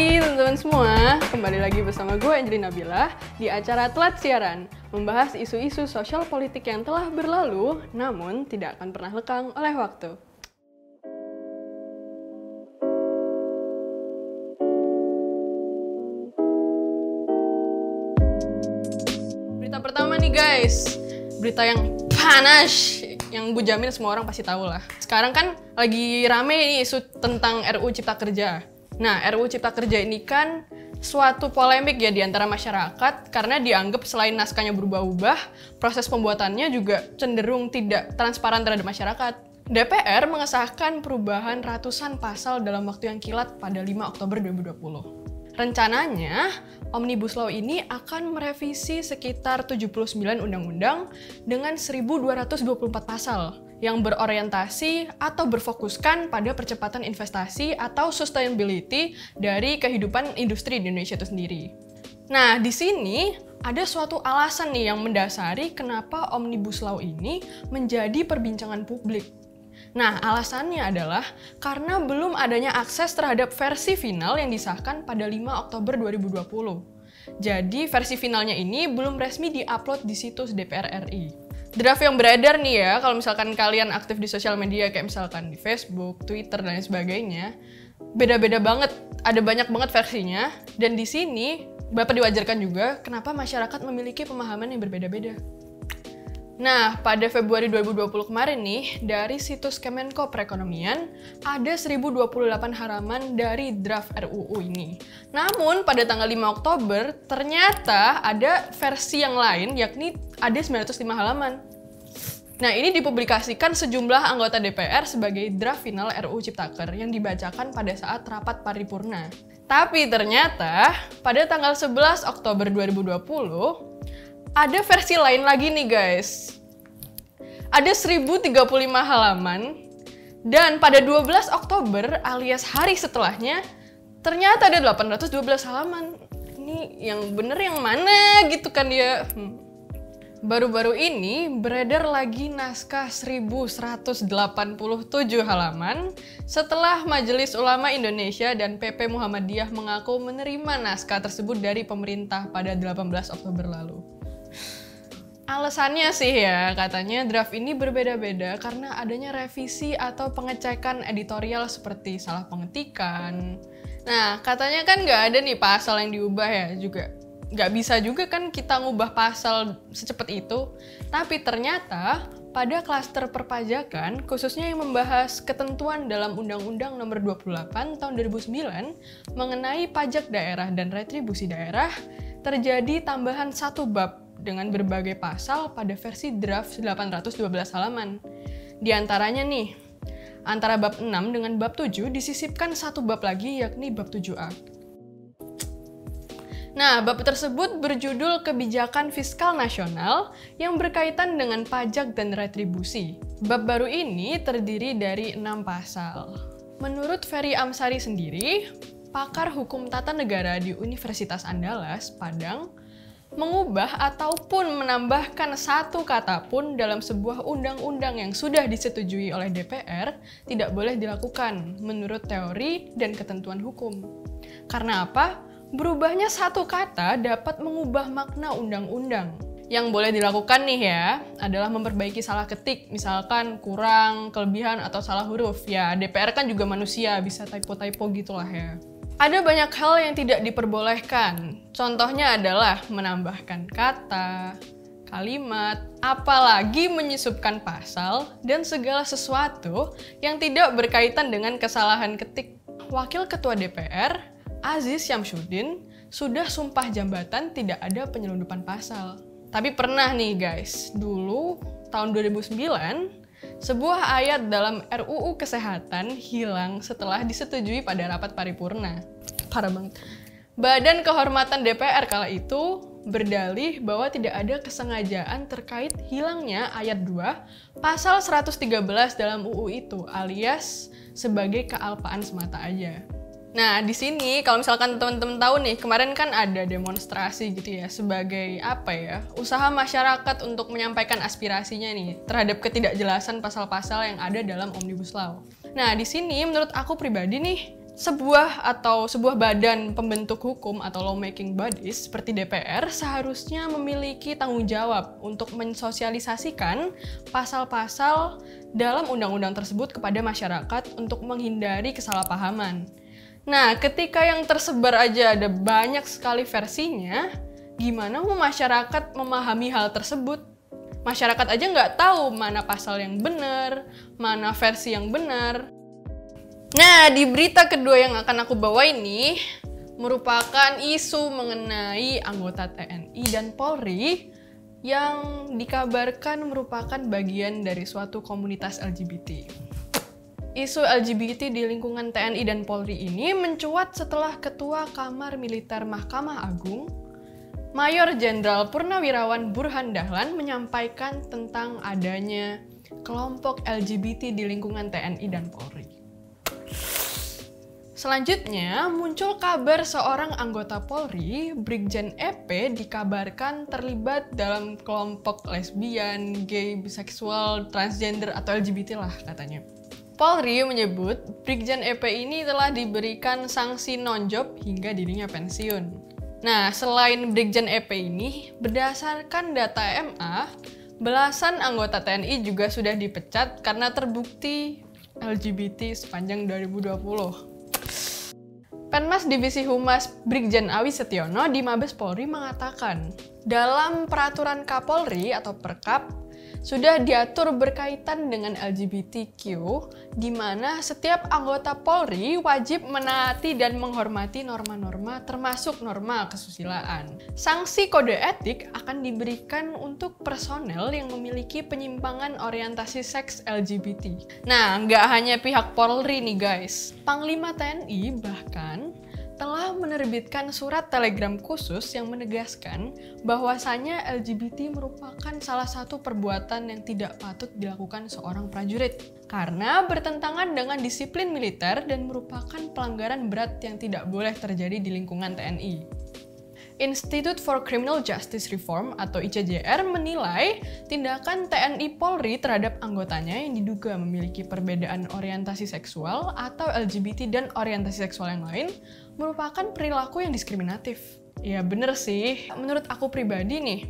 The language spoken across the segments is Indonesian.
Hai teman-teman semua, kembali lagi bersama gue Angelina Bila di acara Telat Siaran Membahas isu-isu sosial politik yang telah berlalu namun tidak akan pernah lekang oleh waktu Berita pertama nih guys, berita yang panas yang gue jamin semua orang pasti tahu lah. Sekarang kan lagi rame nih isu tentang RUU Cipta Kerja. Nah, RUU Cipta Kerja ini kan suatu polemik ya di antara masyarakat karena dianggap selain naskahnya berubah-ubah, proses pembuatannya juga cenderung tidak transparan terhadap masyarakat. DPR mengesahkan perubahan ratusan pasal dalam waktu yang kilat pada 5 Oktober 2020. Rencananya, Omnibus Law ini akan merevisi sekitar 79 undang-undang dengan 1224 pasal yang berorientasi atau berfokuskan pada percepatan investasi atau sustainability dari kehidupan industri di Indonesia itu sendiri. Nah, di sini ada suatu alasan nih yang mendasari kenapa Omnibus Law ini menjadi perbincangan publik. Nah, alasannya adalah karena belum adanya akses terhadap versi final yang disahkan pada 5 Oktober 2020. Jadi, versi finalnya ini belum resmi diupload di situs DPR RI. Draft yang beredar nih ya, kalau misalkan kalian aktif di sosial media kayak misalkan di Facebook, Twitter, dan lain sebagainya, beda-beda banget, ada banyak banget versinya, dan di sini Bapak diwajarkan juga kenapa masyarakat memiliki pemahaman yang berbeda-beda. Nah, pada Februari 2020 kemarin nih, dari situs Kemenko Perekonomian, ada 1028 halaman dari draft RUU ini. Namun, pada tanggal 5 Oktober, ternyata ada versi yang lain, yakni ada 905 halaman. Nah, ini dipublikasikan sejumlah anggota DPR sebagai draft final RUU Ciptaker yang dibacakan pada saat rapat paripurna. Tapi ternyata, pada tanggal 11 Oktober 2020, ada versi lain lagi nih guys. Ada 1035 halaman dan pada 12 Oktober alias hari setelahnya ternyata ada 812 halaman. Ini yang bener yang mana gitu kan dia. Hmm. Baru-baru ini beredar lagi naskah 1187 halaman setelah Majelis Ulama Indonesia dan PP Muhammadiyah mengaku menerima naskah tersebut dari pemerintah pada 18 Oktober lalu. Alasannya sih ya, katanya draft ini berbeda-beda karena adanya revisi atau pengecekan editorial seperti salah pengetikan. Nah, katanya kan nggak ada nih pasal yang diubah ya juga. Nggak bisa juga kan kita ngubah pasal secepat itu. Tapi ternyata pada klaster perpajakan, khususnya yang membahas ketentuan dalam Undang-Undang Nomor 28 Tahun 2009 mengenai pajak daerah dan retribusi daerah, terjadi tambahan satu bab dengan berbagai pasal pada versi draft 812 halaman. Di antaranya nih, antara bab 6 dengan bab 7 disisipkan satu bab lagi yakni bab 7A. Nah, bab tersebut berjudul Kebijakan Fiskal Nasional yang berkaitan dengan pajak dan retribusi. Bab baru ini terdiri dari enam pasal. Menurut Ferry Amsari sendiri, pakar hukum tata negara di Universitas Andalas, Padang, mengubah ataupun menambahkan satu kata pun dalam sebuah undang-undang yang sudah disetujui oleh DPR tidak boleh dilakukan menurut teori dan ketentuan hukum. Karena apa? Berubahnya satu kata dapat mengubah makna undang-undang. Yang boleh dilakukan nih ya, adalah memperbaiki salah ketik, misalkan kurang, kelebihan, atau salah huruf. Ya, DPR kan juga manusia, bisa typo-typo gitulah ya. Ada banyak hal yang tidak diperbolehkan. Contohnya adalah menambahkan kata, kalimat, apalagi menyusupkan pasal dan segala sesuatu yang tidak berkaitan dengan kesalahan ketik. Wakil Ketua DPR, Aziz Syamsuddin, sudah sumpah jambatan tidak ada penyelundupan pasal. Tapi pernah nih guys, dulu tahun 2009 sebuah ayat dalam RUU Kesehatan hilang setelah disetujui pada rapat paripurna. Parah banget. Badan Kehormatan DPR kala itu berdalih bahwa tidak ada kesengajaan terkait hilangnya ayat 2 pasal 113 dalam UU itu alias sebagai kealpaan semata aja. Nah, di sini kalau misalkan teman-teman tahu nih, kemarin kan ada demonstrasi gitu ya sebagai apa ya? Usaha masyarakat untuk menyampaikan aspirasinya nih terhadap ketidakjelasan pasal-pasal yang ada dalam Omnibus Law. Nah, di sini menurut aku pribadi nih, sebuah atau sebuah badan pembentuk hukum atau lawmaking bodies seperti DPR seharusnya memiliki tanggung jawab untuk mensosialisasikan pasal-pasal dalam undang-undang tersebut kepada masyarakat untuk menghindari kesalahpahaman. Nah, ketika yang tersebar aja ada banyak sekali versinya, gimana mau masyarakat memahami hal tersebut? Masyarakat aja nggak tahu mana pasal yang benar, mana versi yang benar. Nah, di berita kedua yang akan aku bawa ini merupakan isu mengenai anggota TNI dan Polri yang dikabarkan merupakan bagian dari suatu komunitas LGBT. Isu LGBT di lingkungan TNI dan Polri ini mencuat setelah Ketua Kamar Militer Mahkamah Agung, Mayor Jenderal Purnawirawan Burhan Dahlan menyampaikan tentang adanya kelompok LGBT di lingkungan TNI dan Polri. Selanjutnya, muncul kabar seorang anggota Polri, Brigjen EP, dikabarkan terlibat dalam kelompok lesbian, gay, biseksual, transgender, atau LGBT lah katanya. Polri menyebut Brigjen EP ini telah diberikan sanksi non-job hingga dirinya pensiun. Nah, selain Brigjen EP ini, berdasarkan data MA, belasan anggota TNI juga sudah dipecat karena terbukti LGBT sepanjang 2020. Penmas Divisi Humas Brigjen Awi Setiono di Mabes Polri mengatakan, dalam peraturan Kapolri atau Perkap sudah diatur berkaitan dengan LGBTQ, di mana setiap anggota Polri wajib menaati dan menghormati norma-norma termasuk norma kesusilaan. Sanksi kode etik akan diberikan untuk personel yang memiliki penyimpangan orientasi seks LGBT. Nah, nggak hanya pihak Polri nih guys, Panglima TNI bahkan telah menerbitkan surat telegram khusus yang menegaskan bahwasanya LGBT merupakan salah satu perbuatan yang tidak patut dilakukan seorang prajurit karena bertentangan dengan disiplin militer dan merupakan pelanggaran berat yang tidak boleh terjadi di lingkungan TNI. Institute for Criminal Justice Reform atau ICJR menilai tindakan TNI Polri terhadap anggotanya yang diduga memiliki perbedaan orientasi seksual atau LGBT dan orientasi seksual yang lain merupakan perilaku yang diskriminatif. Ya bener sih, menurut aku pribadi nih,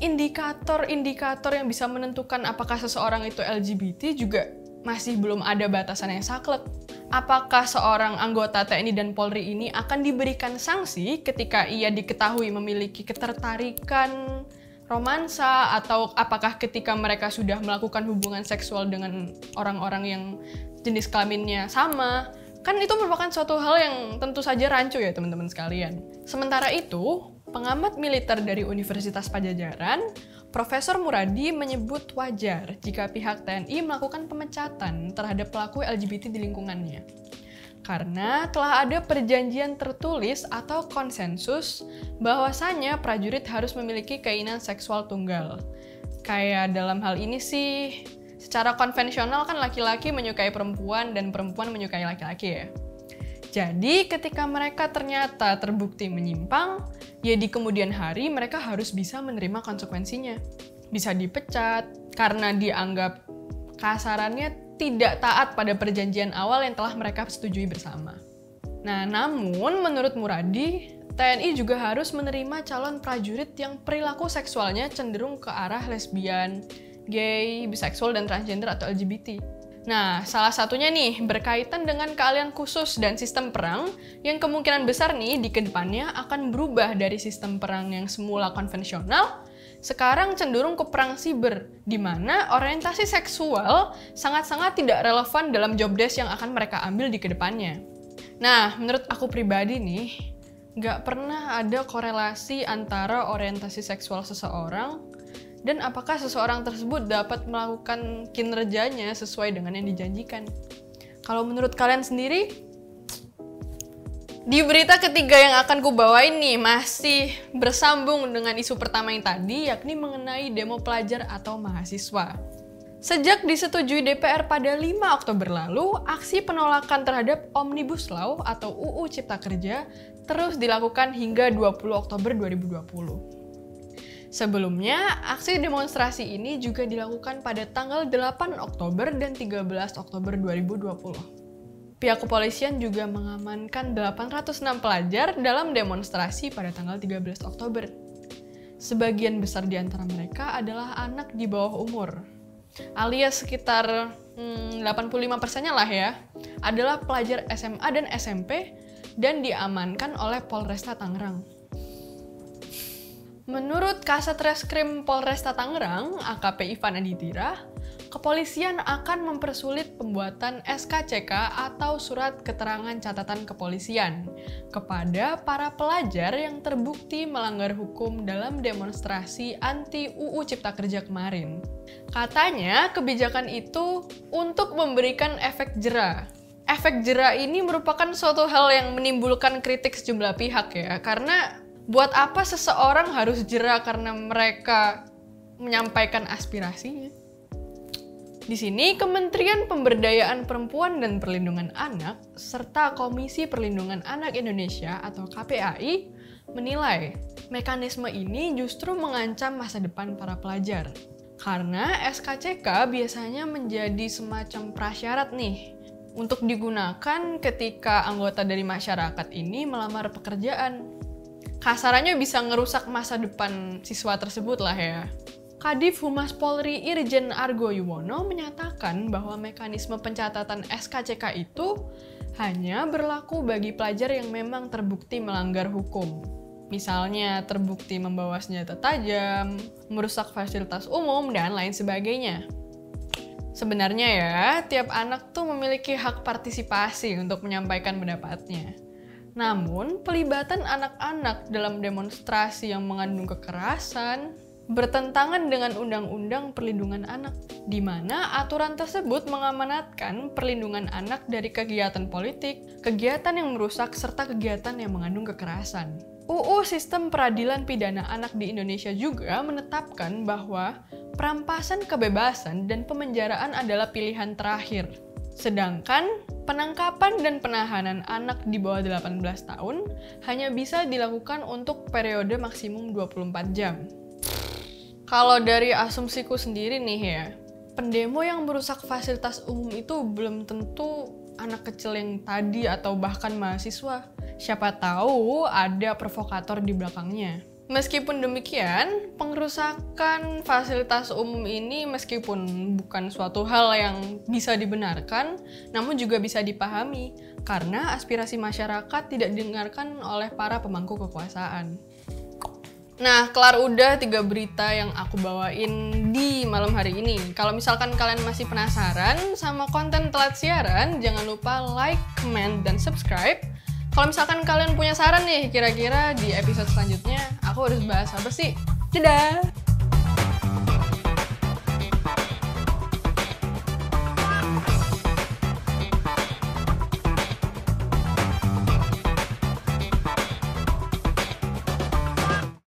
indikator-indikator yang bisa menentukan apakah seseorang itu LGBT juga masih belum ada batasan yang saklek apakah seorang anggota TNI dan Polri ini akan diberikan sanksi ketika ia diketahui memiliki ketertarikan romansa atau apakah ketika mereka sudah melakukan hubungan seksual dengan orang-orang yang jenis kelaminnya sama kan itu merupakan suatu hal yang tentu saja rancu ya teman-teman sekalian. Sementara itu, pengamat militer dari Universitas Pajajaran Profesor Muradi menyebut wajar jika pihak TNI melakukan pemecatan terhadap pelaku LGBT di lingkungannya. Karena telah ada perjanjian tertulis atau konsensus bahwasanya prajurit harus memiliki keinginan seksual tunggal. Kayak dalam hal ini sih, secara konvensional kan laki-laki menyukai perempuan dan perempuan menyukai laki-laki ya. Jadi ketika mereka ternyata terbukti menyimpang, ya di kemudian hari mereka harus bisa menerima konsekuensinya. Bisa dipecat karena dianggap kasarannya tidak taat pada perjanjian awal yang telah mereka setujui bersama. Nah, namun menurut Muradi, TNI juga harus menerima calon prajurit yang perilaku seksualnya cenderung ke arah lesbian, gay, biseksual, dan transgender atau LGBT. Nah, salah satunya nih berkaitan dengan keahlian khusus dan sistem perang yang kemungkinan besar nih di ke depannya akan berubah dari sistem perang yang semula konvensional sekarang cenderung ke perang siber, di mana orientasi seksual sangat-sangat tidak relevan dalam job desk yang akan mereka ambil di ke depannya. Nah, menurut aku pribadi nih, nggak pernah ada korelasi antara orientasi seksual seseorang dan apakah seseorang tersebut dapat melakukan kinerjanya sesuai dengan yang dijanjikan. Kalau menurut kalian sendiri, di berita ketiga yang akan ku bawain nih masih bersambung dengan isu pertama yang tadi yakni mengenai demo pelajar atau mahasiswa. Sejak disetujui DPR pada 5 Oktober lalu, aksi penolakan terhadap Omnibus Law atau UU Cipta Kerja terus dilakukan hingga 20 Oktober 2020. Sebelumnya, aksi demonstrasi ini juga dilakukan pada tanggal 8 Oktober dan 13 Oktober 2020. Pihak kepolisian juga mengamankan 806 pelajar dalam demonstrasi pada tanggal 13 Oktober. Sebagian besar di antara mereka adalah anak di bawah umur, alias sekitar hmm, 85 persennya lah ya, adalah pelajar SMA dan SMP dan diamankan oleh Polresta Tangerang. Menurut Kasat Reskrim Polresta Tangerang, AKP Ivan Aditira, kepolisian akan mempersulit pembuatan SKCK atau surat keterangan catatan kepolisian kepada para pelajar yang terbukti melanggar hukum dalam demonstrasi anti UU Cipta Kerja kemarin. Katanya kebijakan itu untuk memberikan efek jera. Efek jera ini merupakan suatu hal yang menimbulkan kritik sejumlah pihak ya, karena buat apa seseorang harus jera karena mereka menyampaikan aspirasinya? Di sini, Kementerian Pemberdayaan Perempuan dan Perlindungan Anak serta Komisi Perlindungan Anak Indonesia atau KPAI menilai mekanisme ini justru mengancam masa depan para pelajar. Karena SKCK biasanya menjadi semacam prasyarat nih untuk digunakan ketika anggota dari masyarakat ini melamar pekerjaan. Kasarannya bisa ngerusak masa depan siswa tersebut lah ya. Kadif Humas Polri Irjen Argo Yuwono menyatakan bahwa mekanisme pencatatan SKCK itu hanya berlaku bagi pelajar yang memang terbukti melanggar hukum. Misalnya terbukti membawa senjata tajam, merusak fasilitas umum, dan lain sebagainya. Sebenarnya ya, tiap anak tuh memiliki hak partisipasi untuk menyampaikan pendapatnya. Namun, pelibatan anak-anak dalam demonstrasi yang mengandung kekerasan, bertentangan dengan Undang-Undang Perlindungan Anak, di mana aturan tersebut mengamanatkan perlindungan anak dari kegiatan politik, kegiatan yang merusak, serta kegiatan yang mengandung kekerasan. UU Sistem Peradilan Pidana Anak di Indonesia juga menetapkan bahwa perampasan kebebasan dan pemenjaraan adalah pilihan terakhir. Sedangkan penangkapan dan penahanan anak di bawah 18 tahun hanya bisa dilakukan untuk periode maksimum 24 jam. Kalau dari asumsiku sendiri nih ya, pendemo yang merusak fasilitas umum itu belum tentu anak kecil yang tadi atau bahkan mahasiswa. Siapa tahu ada provokator di belakangnya. Meskipun demikian, pengerusakan fasilitas umum ini meskipun bukan suatu hal yang bisa dibenarkan, namun juga bisa dipahami karena aspirasi masyarakat tidak didengarkan oleh para pemangku kekuasaan. Nah, kelar udah tiga berita yang aku bawain di malam hari ini. Kalau misalkan kalian masih penasaran sama konten telat siaran, jangan lupa like, comment, dan subscribe. Kalau misalkan kalian punya saran nih, kira-kira di episode selanjutnya aku harus bahas apa sih? Dadah!